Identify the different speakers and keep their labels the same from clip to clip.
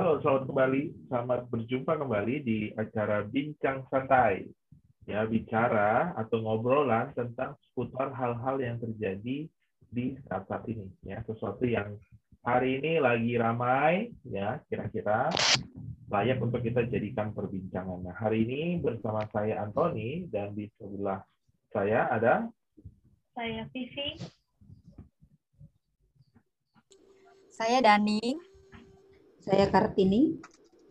Speaker 1: Halo, selamat kembali. Selamat berjumpa kembali di acara Bincang Santai. Ya, bicara atau ngobrolan tentang seputar hal-hal yang terjadi di saat-saat ini. Ya, sesuatu yang hari ini lagi ramai, ya, kira-kira layak untuk kita jadikan perbincangan. Nah, hari ini bersama saya Antoni dan di sebelah saya ada
Speaker 2: saya Vivi.
Speaker 3: Saya Dani.
Speaker 4: Saya Kartini.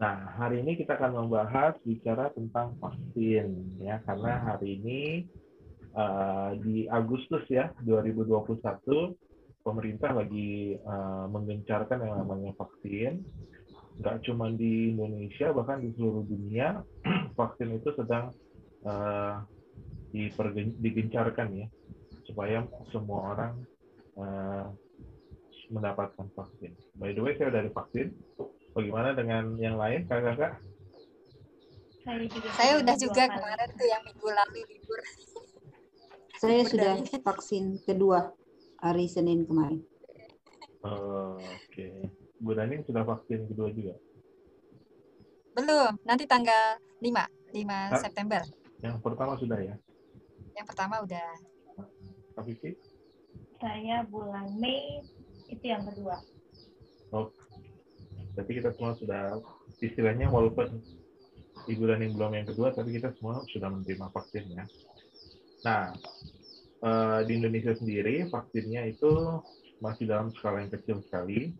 Speaker 1: Nah, hari ini kita akan membahas bicara tentang vaksin ya, karena hari ini uh, di Agustus ya 2021 pemerintah lagi uh, menggencarkan yang namanya vaksin. Nggak cuma di Indonesia, bahkan di seluruh dunia vaksin itu sedang uh, digencarkan ya, supaya semua orang uh, mendapatkan vaksin. By the way, saya udah divaksin. Bagaimana dengan yang lain, kakak-kakak?
Speaker 3: Saya, juga saya udah juga kali. kemarin tuh yang minggu lalu libur.
Speaker 4: Saya sudah vaksin kedua hari Senin kemarin.
Speaker 1: Oh, Oke. Okay. Bu Daning sudah vaksin kedua juga?
Speaker 3: Belum, nanti tanggal 5, 5 Hah? September.
Speaker 1: Yang pertama sudah ya?
Speaker 3: Yang pertama udah.
Speaker 1: Kak Vicky?
Speaker 2: Saya bulan Mei itu yang kedua.
Speaker 1: Oh, berarti kita semua sudah istilahnya walaupun ibu dan yang belum yang kedua, tapi kita semua sudah menerima vaksin ya. Nah, eh, di Indonesia sendiri vaksinnya itu masih dalam skala yang kecil sekali,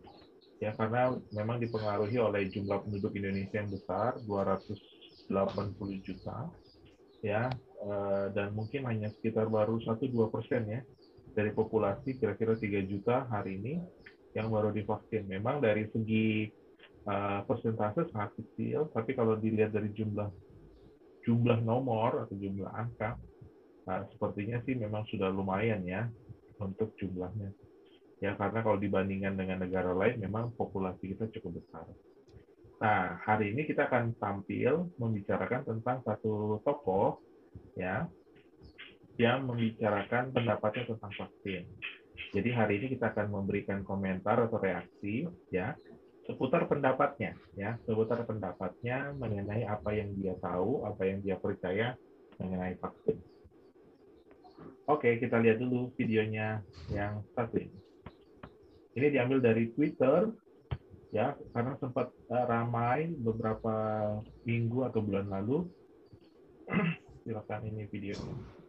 Speaker 1: ya karena memang dipengaruhi oleh jumlah penduduk Indonesia yang besar, 280 juta, ya, eh, dan mungkin hanya sekitar baru 1-2 persen ya dari populasi kira-kira 3 juta hari ini yang baru divaksin. Memang dari segi uh, persentase sangat kecil, tapi kalau dilihat dari jumlah jumlah nomor atau jumlah angka, uh, sepertinya sih memang sudah lumayan ya untuk jumlahnya. Ya karena kalau dibandingkan dengan negara lain, memang populasi kita cukup besar. Nah hari ini kita akan tampil membicarakan tentang satu tokoh ya yang membicarakan pendapatnya tentang vaksin. Jadi hari ini kita akan memberikan komentar atau reaksi ya seputar pendapatnya ya, seputar pendapatnya mengenai apa yang dia tahu, apa yang dia percaya mengenai vaksin. Oke, kita lihat dulu videonya yang satu ini. Ini diambil dari Twitter ya, karena sempat eh, ramai beberapa minggu atau bulan lalu. Silakan ini videonya.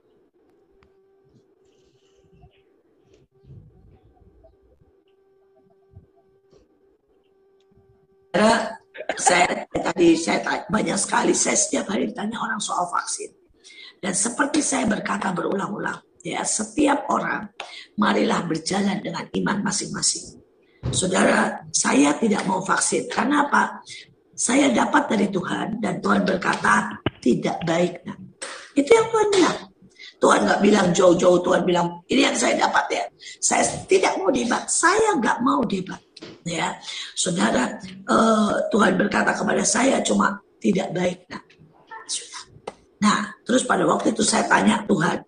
Speaker 5: Saya tadi saya banyak sekali saya setiap hari ditanya orang soal vaksin. Dan seperti saya berkata berulang-ulang, ya setiap orang marilah berjalan dengan iman masing-masing. Saudara, saya tidak mau vaksin. Karena apa? Saya dapat dari Tuhan dan Tuhan berkata tidak baik. Nah, itu yang Tuhan bilang. Tuhan nggak bilang jauh-jauh, Tuhan bilang ini yang saya dapat ya. Saya tidak mau debat, saya nggak mau debat ya. Saudara uh, Tuhan berkata kepada saya cuma tidak baik nah nah terus pada waktu itu saya tanya Tuhan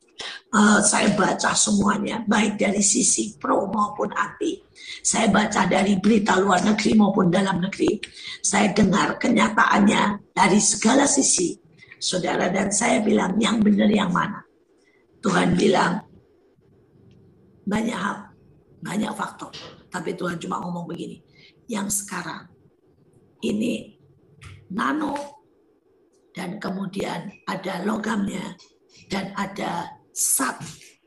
Speaker 5: uh, saya baca semuanya baik dari sisi pro maupun anti. Saya baca dari berita luar negeri maupun dalam negeri. Saya dengar kenyataannya dari segala sisi. Saudara dan saya bilang yang benar yang mana? Tuhan bilang banyak hal banyak faktor tapi Tuhan cuma ngomong begini, yang sekarang ini nano dan kemudian ada logamnya dan ada sat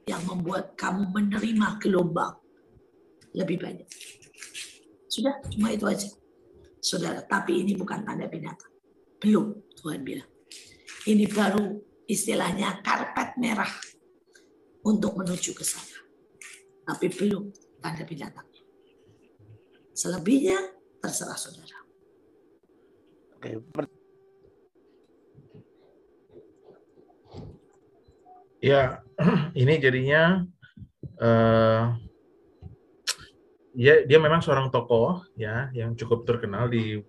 Speaker 5: yang membuat kamu menerima gelombang lebih banyak. Sudah, cuma itu aja. Saudara, tapi ini bukan tanda binatang. Belum, Tuhan bilang. Ini baru istilahnya karpet merah untuk menuju ke sana. Tapi belum tanda binatang. Selebihnya terserah saudara. Oke.
Speaker 1: Ya, ini jadinya uh, ya dia memang seorang tokoh ya yang cukup terkenal di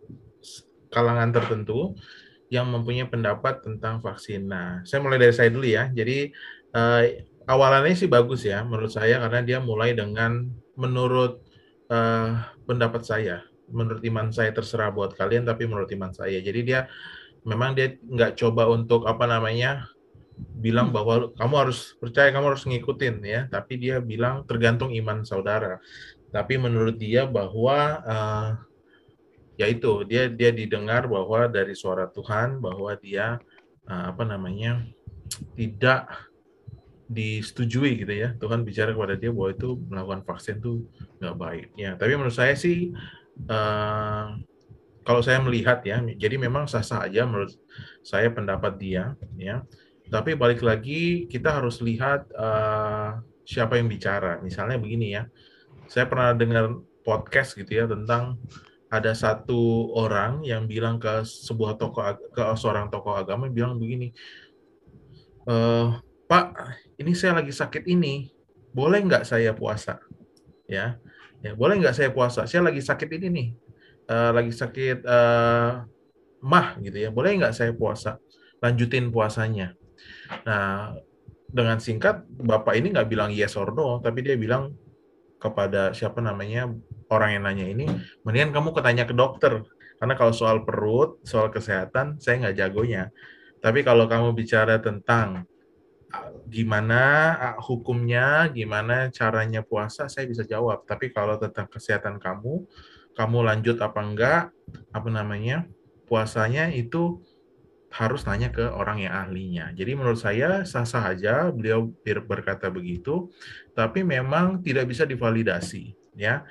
Speaker 1: kalangan tertentu yang mempunyai pendapat tentang vaksin. Nah, saya mulai dari saya dulu ya. Jadi uh, awalannya sih bagus ya menurut saya karena dia mulai dengan menurut uh, pendapat saya. Menurut iman saya terserah buat kalian tapi menurut iman saya. Jadi dia memang dia nggak coba untuk apa namanya bilang bahwa kamu harus percaya kamu harus ngikutin ya. Tapi dia bilang tergantung iman saudara. Tapi menurut dia bahwa uh, ya itu dia dia didengar bahwa dari suara Tuhan bahwa dia uh, apa namanya tidak disetujui gitu ya. Tuhan bicara kepada dia bahwa itu melakukan vaksin itu nggak baik ya tapi menurut saya sih uh, kalau saya melihat ya jadi memang sah-sah aja menurut saya pendapat dia ya. Tapi balik lagi kita harus lihat uh, siapa yang bicara. Misalnya begini ya saya pernah dengar podcast gitu ya tentang ada satu orang yang bilang ke sebuah tokoh ke seorang tokoh agama bilang begini e, Pak ini saya lagi sakit ini, boleh nggak saya puasa? Ya, ya boleh nggak saya puasa? Saya lagi sakit ini nih, uh, lagi sakit uh, mah gitu ya, boleh nggak saya puasa? Lanjutin puasanya. Nah, dengan singkat, bapak ini nggak bilang yes or no, tapi dia bilang kepada siapa namanya orang yang nanya ini, mendingan kamu ketanya ke dokter, karena kalau soal perut, soal kesehatan, saya nggak jagonya. Tapi kalau kamu bicara tentang gimana hukumnya, gimana caranya puasa, saya bisa jawab. Tapi kalau tentang kesehatan kamu, kamu lanjut apa enggak, apa namanya, puasanya itu harus nanya ke orang yang ahlinya. Jadi menurut saya sah-sah aja beliau berkata begitu, tapi memang tidak bisa divalidasi ya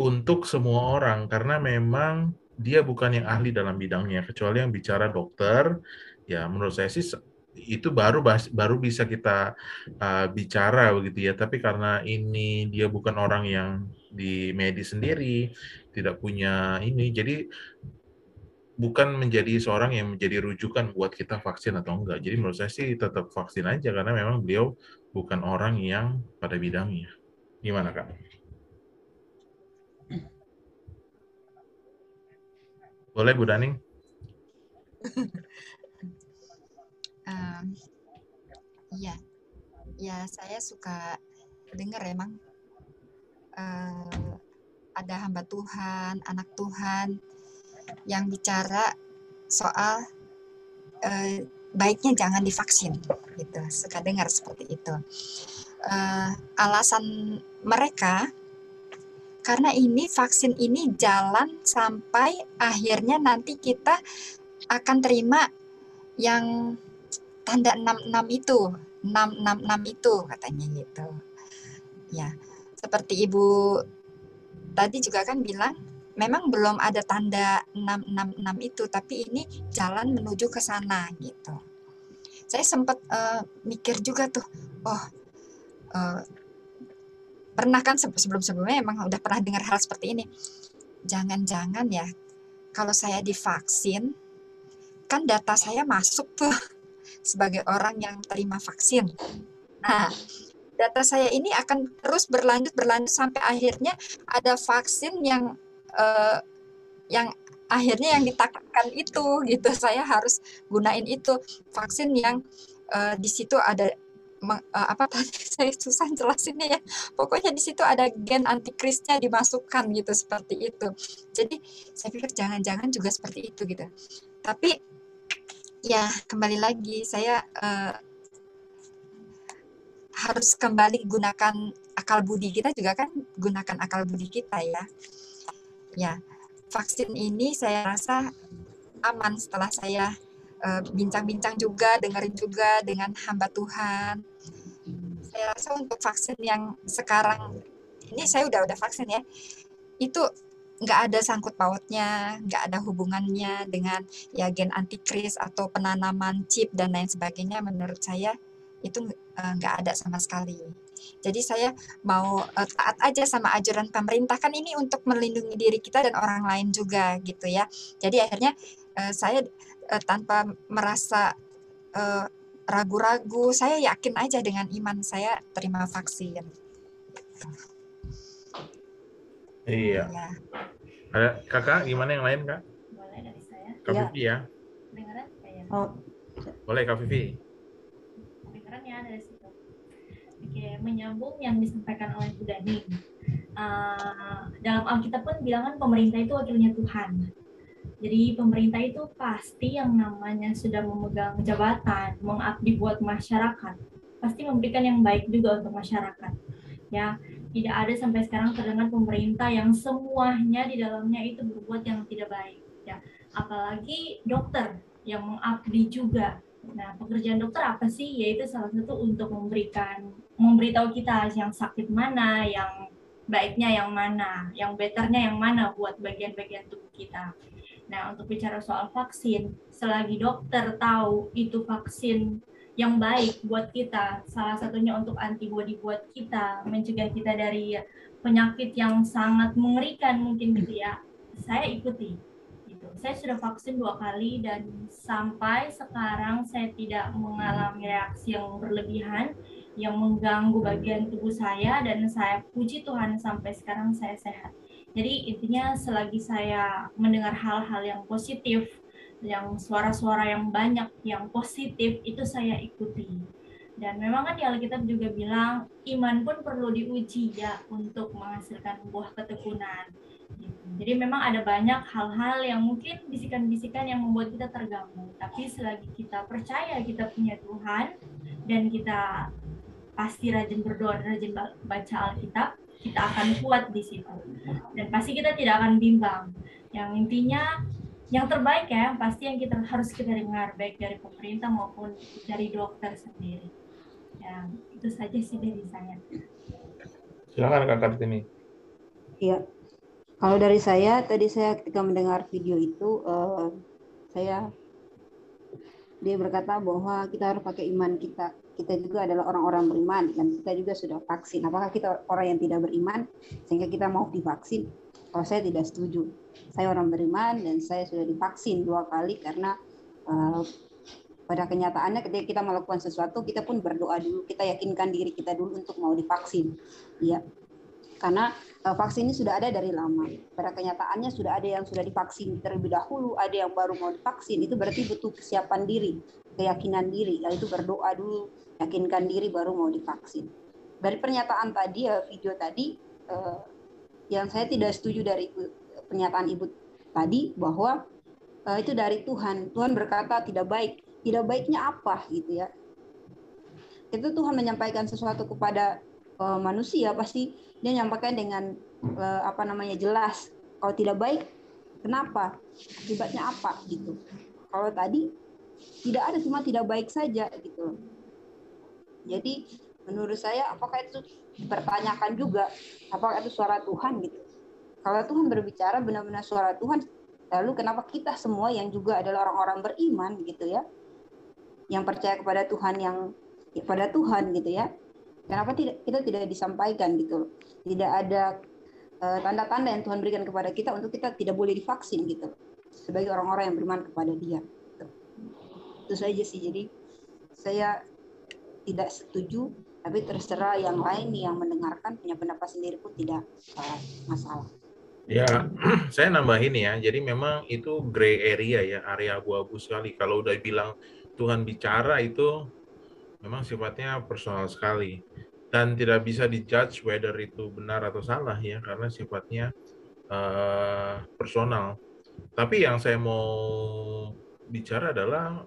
Speaker 1: untuk semua orang karena memang dia bukan yang ahli dalam bidangnya kecuali yang bicara dokter. Ya menurut saya sih itu baru baru bisa kita uh, bicara begitu ya. Tapi karena ini dia bukan orang yang di medis sendiri, tidak punya ini, jadi bukan menjadi seorang yang menjadi rujukan buat kita vaksin atau enggak. Jadi menurut saya sih tetap vaksin aja karena memang beliau bukan orang yang pada bidangnya. Gimana kak? Boleh Bu Daning?
Speaker 3: iya. Ya saya suka dengar emang uh, ada hamba Tuhan anak Tuhan yang bicara soal uh, baiknya jangan divaksin gitu. Suka dengar seperti itu. Uh, alasan mereka karena ini vaksin ini jalan sampai akhirnya nanti kita akan terima yang tanda 66 itu. 666 itu katanya gitu. Ya seperti ibu tadi juga kan bilang memang belum ada tanda 666 itu tapi ini jalan menuju ke sana gitu. Saya sempat uh, mikir juga tuh oh uh, pernah kan sebelum-sebelumnya emang udah pernah dengar hal seperti ini. Jangan-jangan ya kalau saya divaksin kan data saya masuk tuh sebagai orang yang terima vaksin. Nah, data saya ini akan terus berlanjut berlanjut sampai akhirnya ada vaksin yang uh, yang akhirnya yang ditakarkan itu gitu. Saya harus gunain itu vaksin yang uh, di situ ada uh, apa tadi saya susah jelasinnya ya. Pokoknya di situ ada gen antikrisnya dimasukkan gitu seperti itu. Jadi saya pikir jangan-jangan juga seperti itu gitu. Tapi ya kembali lagi. Saya uh, harus kembali gunakan akal budi kita juga kan gunakan akal budi kita ya. Ya vaksin ini saya rasa aman setelah saya eh, bincang-bincang uh, juga dengerin juga dengan hamba Tuhan. Saya rasa untuk vaksin yang sekarang ini saya udah udah vaksin ya. Itu nggak ada sangkut pautnya, nggak ada hubungannya dengan ya gen antikris atau penanaman chip dan lain sebagainya. Menurut saya itu uh, nggak ada sama sekali. Jadi saya mau uh, taat aja sama ajaran pemerintah kan ini untuk melindungi diri kita dan orang lain juga gitu ya. Jadi akhirnya uh, saya uh, tanpa merasa ragu-ragu, saya yakin aja dengan iman saya terima vaksin.
Speaker 1: Iya. Ya. Ada kakak gimana yang lain kak?
Speaker 2: Boleh dari saya.
Speaker 1: Kak ya. Vivi ya.
Speaker 2: Dengaran saya.
Speaker 4: Oh.
Speaker 1: Boleh Kak Vivi.
Speaker 2: Dengaran ya dari situ. Oke, menyambung yang disampaikan oleh Bu Dani. uh, dalam Alkitab pun bilang kan pemerintah itu wakilnya Tuhan. Jadi pemerintah itu pasti yang namanya sudah memegang jabatan, mengabdi buat masyarakat, pasti memberikan yang baik juga untuk masyarakat. Ya, tidak ada sampai sekarang terdengar pemerintah yang semuanya di dalamnya itu berbuat yang tidak baik. Ya, apalagi dokter yang mengabdi juga. Nah, pekerjaan dokter apa sih? Yaitu salah satu untuk memberikan, memberitahu kita yang sakit mana, yang baiknya yang mana, yang betternya yang mana buat bagian-bagian tubuh kita. Nah, untuk bicara soal vaksin, selagi dokter tahu itu vaksin yang baik buat kita, salah satunya untuk antibodi buat kita, mencegah kita dari penyakit yang sangat mengerikan mungkin gitu ya, saya ikuti. Gitu. Saya sudah vaksin dua kali dan sampai sekarang saya tidak mengalami reaksi yang berlebihan yang mengganggu bagian tubuh saya dan saya puji Tuhan sampai sekarang saya sehat. Jadi intinya selagi saya mendengar hal-hal yang positif, yang suara-suara yang banyak yang positif itu saya ikuti. Dan memang kan di Alkitab juga bilang iman pun perlu diuji ya untuk menghasilkan buah ketekunan. Jadi memang ada banyak hal-hal yang mungkin bisikan-bisikan yang membuat kita terganggu. Tapi selagi kita percaya kita punya Tuhan dan kita pasti rajin berdoa rajin baca Alkitab, kita akan kuat di situ dan pasti kita tidak akan bimbang yang intinya yang terbaik ya pasti yang kita harus kita dengar baik dari pemerintah maupun dari dokter sendiri. Ya itu saja sih dari saya.
Speaker 1: Silakan kakak ini
Speaker 4: iya. Kalau dari saya tadi saya ketika mendengar video itu uh, saya dia berkata bahwa kita harus pakai iman kita. Kita juga adalah orang-orang beriman dan kita juga sudah vaksin. Apakah kita orang yang tidak beriman sehingga kita mau divaksin? Kalau saya tidak setuju. Saya orang beriman dan saya sudah divaksin dua kali karena uh, pada kenyataannya ketika kita melakukan sesuatu kita pun berdoa dulu, kita yakinkan diri kita dulu untuk mau divaksin. Ya. Karena uh, vaksin ini sudah ada dari lama. Pada kenyataannya sudah ada yang sudah divaksin terlebih dahulu, ada yang baru mau divaksin. Itu berarti butuh kesiapan diri, keyakinan diri, yaitu berdoa dulu, yakinkan diri baru mau divaksin. Dari pernyataan tadi ya video tadi eh, yang saya tidak setuju dari pernyataan ibu tadi bahwa eh, itu dari Tuhan. Tuhan berkata tidak baik. Tidak baiknya apa gitu ya? Itu Tuhan menyampaikan sesuatu kepada eh, manusia pasti dia menyampaikan dengan eh, apa namanya jelas. Kalau tidak baik, kenapa? Akibatnya apa gitu? Kalau tadi tidak ada cuma tidak baik saja gitu jadi menurut saya apakah itu dipertanyakan juga apakah itu suara Tuhan gitu. Kalau Tuhan berbicara benar-benar suara Tuhan, lalu kenapa kita semua yang juga adalah orang-orang beriman gitu ya, yang percaya kepada Tuhan yang kepada Tuhan gitu ya, kenapa tidak kita tidak disampaikan gitu, tidak ada eh, tanda-tanda uh, yang Tuhan berikan kepada kita untuk kita tidak boleh divaksin gitu, sebagai orang-orang yang beriman kepada Dia. Gitu. Itu saja sih. Jadi saya tidak setuju, tapi terserah yang lain yang mendengarkan punya pendapat sendiri pun tidak uh, masalah.
Speaker 1: Ya, saya nambahin ya. Jadi memang itu gray area ya, area abu-abu sekali. Kalau udah bilang Tuhan bicara itu memang sifatnya personal sekali dan tidak bisa dijudge whether itu benar atau salah ya karena sifatnya uh, personal. Tapi yang saya mau bicara adalah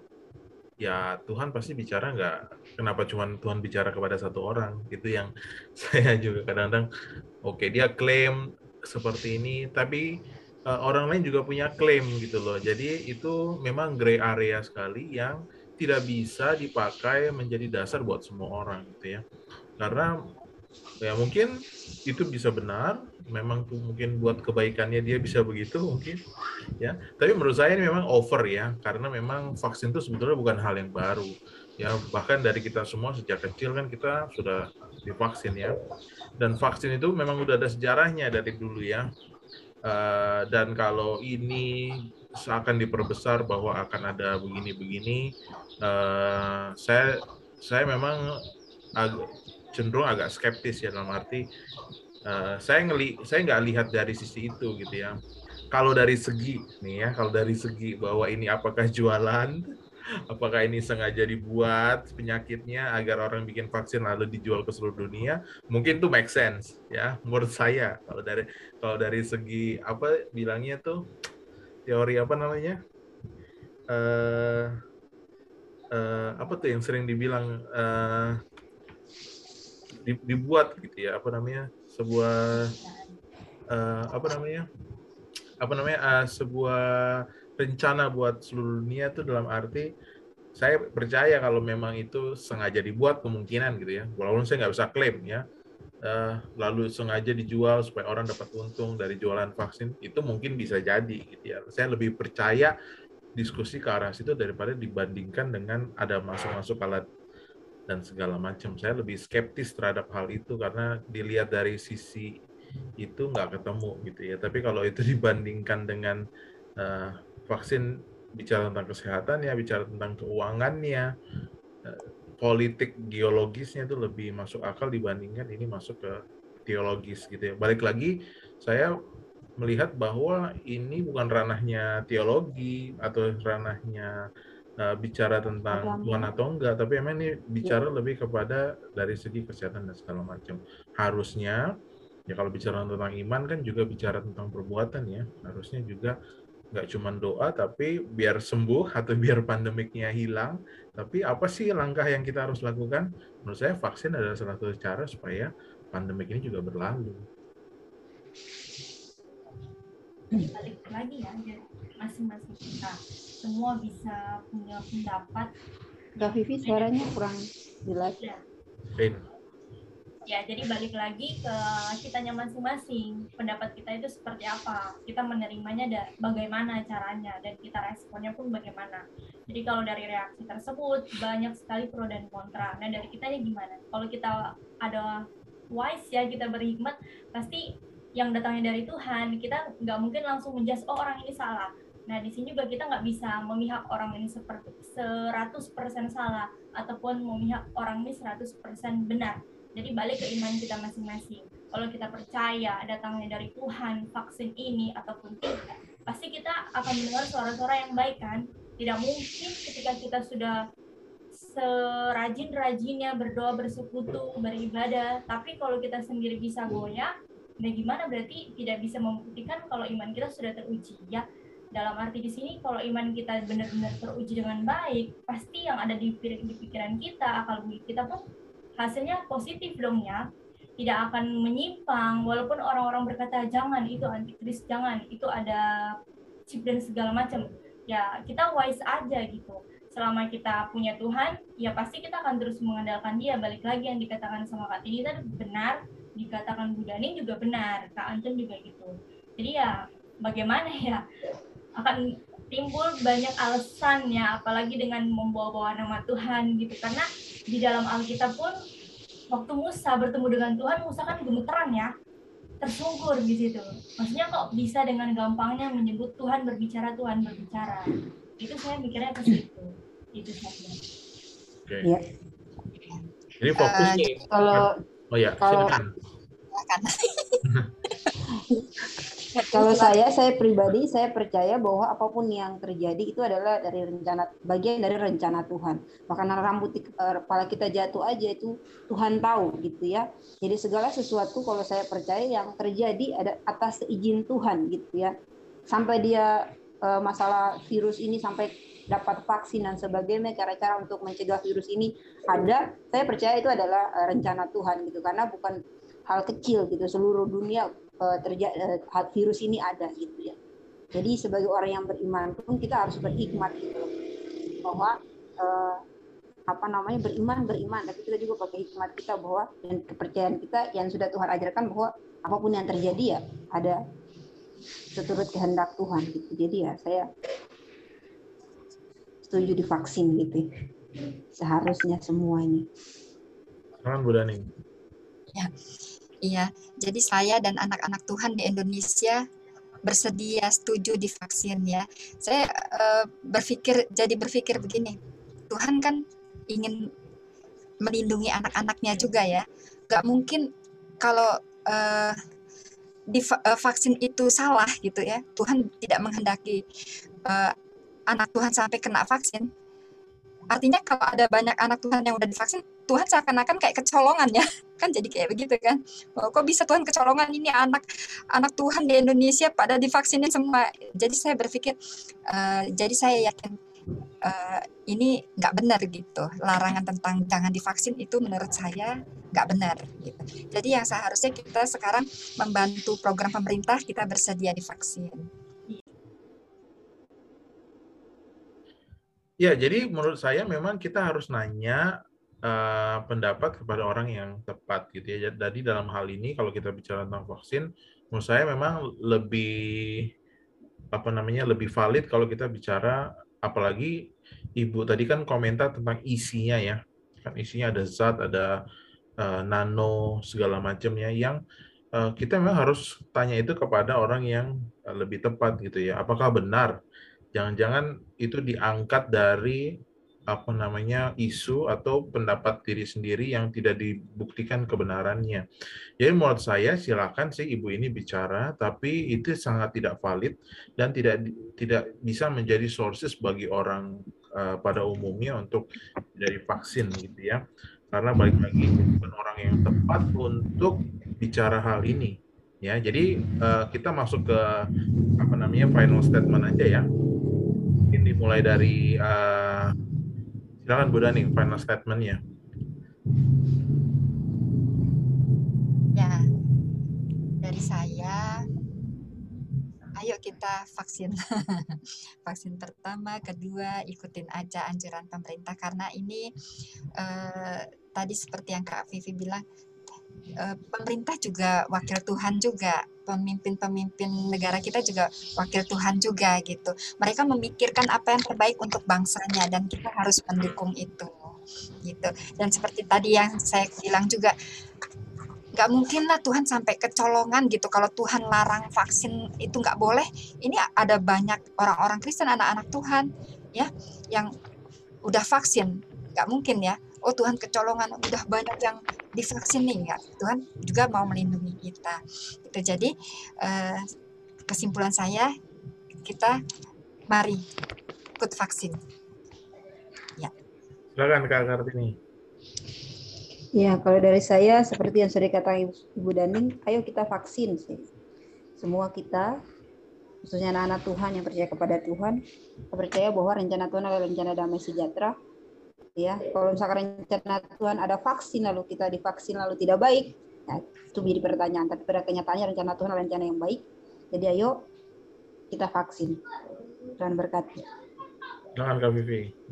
Speaker 1: ya Tuhan pasti bicara nggak kenapa cuma Tuhan bicara kepada satu orang? Itu yang saya juga kadang-kadang oke okay, dia klaim seperti ini tapi uh, orang lain juga punya klaim gitu loh. Jadi itu memang gray area sekali yang tidak bisa dipakai menjadi dasar buat semua orang gitu ya. Karena ya mungkin itu bisa benar memang mungkin buat kebaikannya dia bisa begitu mungkin ya. Tapi menurut saya ini memang over ya karena memang vaksin itu sebetulnya bukan hal yang baru ya. Bahkan dari kita semua sejak kecil kan kita sudah divaksin ya. Dan vaksin itu memang udah ada sejarahnya dari dulu ya. Uh, dan kalau ini akan diperbesar bahwa akan ada begini-begini uh, saya saya memang agak cenderung agak skeptis ya dalam arti uh, saya ngeli saya nggak lihat dari sisi itu gitu ya. Kalau dari segi nih ya kalau dari segi bahwa ini apakah jualan apakah ini sengaja dibuat penyakitnya agar orang bikin vaksin lalu dijual ke seluruh dunia mungkin tuh make sense ya menurut saya. Kalau dari kalau dari segi apa bilangnya tuh teori apa namanya? Uh, uh, apa tuh yang sering dibilang uh, dibuat gitu ya apa namanya sebuah uh, apa namanya? Apa namanya? Uh, sebuah rencana buat seluruh dunia itu dalam arti saya percaya kalau memang itu sengaja dibuat kemungkinan gitu ya. Walaupun saya nggak bisa klaim ya. Uh, lalu sengaja dijual supaya orang dapat untung dari jualan vaksin itu mungkin bisa jadi gitu ya. Saya lebih percaya diskusi ke arah situ daripada dibandingkan dengan ada masuk-masuk alat dan segala macam saya lebih skeptis terhadap hal itu karena dilihat dari sisi itu nggak ketemu gitu ya tapi kalau itu dibandingkan dengan uh, vaksin bicara tentang kesehatan ya, bicara tentang keuangannya, eh, politik geologisnya itu lebih masuk akal dibandingkan ini masuk ke teologis gitu ya. Balik lagi, saya melihat bahwa ini bukan ranahnya teologi atau ranahnya uh, bicara tentang Tuhan atau enggak, tapi emang ini bicara ya. lebih kepada dari segi kesehatan dan segala macam. Harusnya ya kalau bicara tentang iman kan juga bicara tentang perbuatan ya. Harusnya juga nggak cuma doa tapi biar sembuh atau biar pandemiknya hilang tapi apa sih langkah yang kita harus lakukan menurut saya vaksin adalah salah satu cara supaya pandemik ini juga berlalu
Speaker 2: balik lagi ya masing-masing kita semua bisa punya pendapat.
Speaker 4: Kak Vivi suaranya kurang jelas. Ya
Speaker 2: ya jadi balik lagi ke kitanya masing-masing. Pendapat kita itu seperti apa? Kita menerimanya dan bagaimana caranya? Dan kita responnya pun bagaimana? Jadi kalau dari reaksi tersebut banyak sekali pro dan kontra. Nah dari kitanya gimana? Kalau kita ada wise ya kita berhikmat pasti yang datangnya dari Tuhan kita nggak mungkin langsung menjudge oh orang ini salah Nah, di sini juga kita nggak bisa memihak orang ini seperti 100% salah ataupun memihak orang ini 100% benar jadi balik ke iman kita masing-masing. Kalau kita percaya datangnya dari Tuhan vaksin ini ataupun tidak, pasti kita akan mendengar suara-suara yang baik kan? Tidak mungkin ketika kita sudah serajin-rajinnya berdoa, bersekutu, beribadah, tapi kalau kita sendiri bisa goyah, nah gimana? Berarti tidak bisa membuktikan kalau iman kita sudah teruji. Ya? Dalam arti di sini kalau iman kita benar-benar teruji dengan baik, pasti yang ada di, pikiran kita, akal kita pun hasilnya positif dong ya. Tidak akan menyimpang. Walaupun orang-orang berkata jangan itu antikris jangan itu ada chip dan segala macam. Ya kita wise aja gitu. Selama kita punya Tuhan ya pasti kita akan terus mengandalkan dia. Balik lagi yang dikatakan sama Kak Tini tadi benar dikatakan Budani juga benar Kak Anton juga gitu. Jadi ya bagaimana ya akan timbul banyak alasannya apalagi dengan membawa-bawa nama Tuhan gitu. Karena di dalam Alkitab pun waktu Musa bertemu dengan Tuhan Musa kan gemeteran ya tersungkur di situ. Maksudnya kok bisa dengan gampangnya menyebut Tuhan berbicara Tuhan berbicara? Itu saya mikirnya ke situ. Itu saja.
Speaker 1: Oke. Ya. Jadi fokusnya uh,
Speaker 4: kalau
Speaker 1: oh ya kalau, silakan.
Speaker 4: Kalau saya, saya pribadi, saya percaya bahwa apa pun yang terjadi itu adalah dari rencana, bagian dari rencana Tuhan. Bahkan rambut di kepala kita jatuh aja itu Tuhan tahu gitu ya. Jadi segala sesuatu kalau saya percaya yang terjadi ada atas izin Tuhan gitu ya. Sampai dia eh, masalah virus ini sampai dapat vaksin dan sebagainya cara-cara untuk mencegah virus ini ada saya percaya itu adalah eh, rencana Tuhan gitu karena bukan hal kecil gitu seluruh dunia uh, terjadi uh, virus ini ada gitu ya. Jadi sebagai orang yang beriman pun kita harus berhikmat gitu bahwa apa namanya beriman beriman tapi kita juga pakai hikmat kita bahwa dan kepercayaan kita yang sudah Tuhan ajarkan bahwa apa pun yang terjadi ya ada seturut kehendak Tuhan gitu. Jadi ya saya setuju divaksin gitu. Seharusnya semuanya.
Speaker 1: Sekarang Bu Dani.
Speaker 3: Ya, Iya, jadi saya dan anak-anak Tuhan di Indonesia bersedia setuju divaksin ya. Saya uh, berpikir jadi berpikir begini, Tuhan kan ingin melindungi anak-anaknya juga ya. Gak mungkin kalau uh, di uh, vaksin itu salah gitu ya. Tuhan tidak menghendaki uh, anak Tuhan sampai kena vaksin. artinya kalau ada banyak anak Tuhan yang udah divaksin, Tuhan seakan-akan kayak kecolongan ya, kan jadi kayak begitu kan? Oh, kok bisa Tuhan kecolongan ini anak anak Tuhan di Indonesia pada divaksinin semua. Jadi saya berpikir, uh, jadi saya yakin uh, ini nggak benar gitu. Larangan tentang jangan divaksin itu menurut saya nggak benar. Gitu. Jadi yang seharusnya kita sekarang membantu program pemerintah kita bersedia divaksin.
Speaker 1: Ya, jadi menurut saya memang kita harus nanya uh, pendapat kepada orang yang tepat gitu ya. Jadi dalam hal ini kalau kita bicara tentang vaksin, menurut saya memang lebih apa namanya lebih valid kalau kita bicara apalagi ibu tadi kan komentar tentang isinya ya. Kan isinya ada zat, ada uh, nano segala macamnya yang uh, kita memang harus tanya itu kepada orang yang lebih tepat gitu ya. Apakah benar jangan-jangan itu diangkat dari apa namanya isu atau pendapat diri sendiri yang tidak dibuktikan kebenarannya. Jadi menurut saya silakan sih ibu ini bicara, tapi itu sangat tidak valid dan tidak tidak bisa menjadi sources bagi orang uh, pada umumnya untuk dari vaksin gitu ya. Karena balik lagi bukan orang yang tepat untuk bicara hal ini. Ya, jadi uh, kita masuk ke apa namanya final statement aja ya dimulai dari uh, silakan Bu Dani final statementnya.
Speaker 3: Ya, dari saya, ayo kita vaksin. vaksin pertama, kedua, ikutin aja anjuran pemerintah karena ini uh, tadi seperti yang Kak Vivi bilang, pemerintah juga wakil Tuhan juga pemimpin-pemimpin negara kita juga wakil Tuhan juga gitu. Mereka memikirkan apa yang terbaik untuk bangsanya dan kita harus mendukung itu gitu. Dan seperti tadi yang saya bilang juga nggak mungkin lah Tuhan sampai kecolongan gitu kalau Tuhan larang vaksin itu nggak boleh ini ada banyak orang-orang Kristen anak-anak Tuhan ya yang udah vaksin nggak mungkin ya oh Tuhan kecolongan udah banyak yang divaksin nih ya. Tuhan juga mau melindungi kita. Itu jadi eh, kesimpulan saya kita mari ikut vaksin.
Speaker 1: Ya. Silakan Kak Kartini.
Speaker 4: Ya, kalau dari saya seperti yang sudah dikatakan Ibu Daning, ayo kita vaksin sih. Semua kita, khususnya anak-anak Tuhan yang percaya kepada Tuhan, percaya bahwa rencana Tuhan adalah rencana damai sejahtera, ya. Kalau misalkan rencana Tuhan ada vaksin lalu kita divaksin lalu tidak baik ya, itu menjadi pertanyaan. Tapi pada kenyataannya rencana Tuhan adalah rencana yang baik. Jadi ayo kita vaksin. Tuhan berkati.
Speaker 1: Jangan Kak Vivi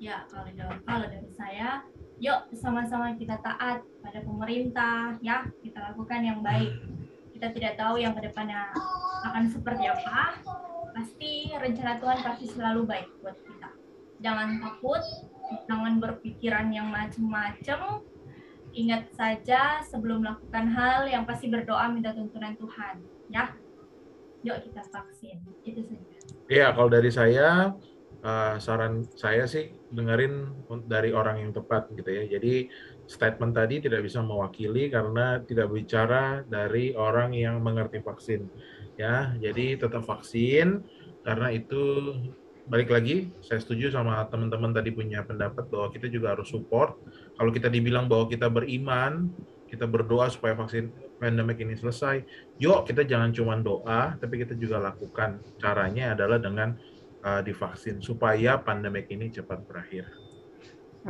Speaker 2: ya kalau kalau dari saya yuk sama-sama kita taat pada pemerintah ya. Kita lakukan yang baik. Kita tidak tahu yang ke depannya akan seperti apa. Pasti rencana Tuhan pasti selalu baik buat kita. Jangan takut jangan berpikiran yang macam-macam. Ingat saja sebelum melakukan hal yang pasti berdoa minta tuntunan Tuhan, ya. Yuk kita vaksin, itu saja.
Speaker 1: Iya, kalau dari saya uh, saran saya sih dengerin dari orang yang tepat gitu ya. Jadi statement tadi tidak bisa mewakili karena tidak bicara dari orang yang mengerti vaksin. Ya, jadi tetap vaksin karena itu balik lagi, saya setuju sama teman-teman tadi punya pendapat bahwa kita juga harus support. Kalau kita dibilang bahwa kita beriman, kita berdoa supaya vaksin pandemik ini selesai, yuk kita jangan cuma doa, tapi kita juga lakukan. Caranya adalah dengan uh, divaksin supaya pandemik ini cepat berakhir.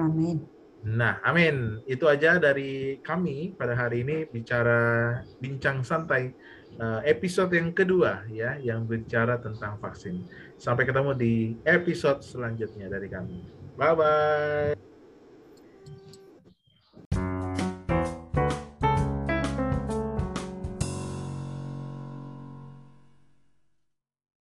Speaker 4: Amin.
Speaker 1: Nah, amin. Itu aja dari kami pada hari ini bicara bincang santai uh, episode yang kedua ya yang bicara tentang vaksin. Sampai ketemu di episode selanjutnya dari kami. Bye bye.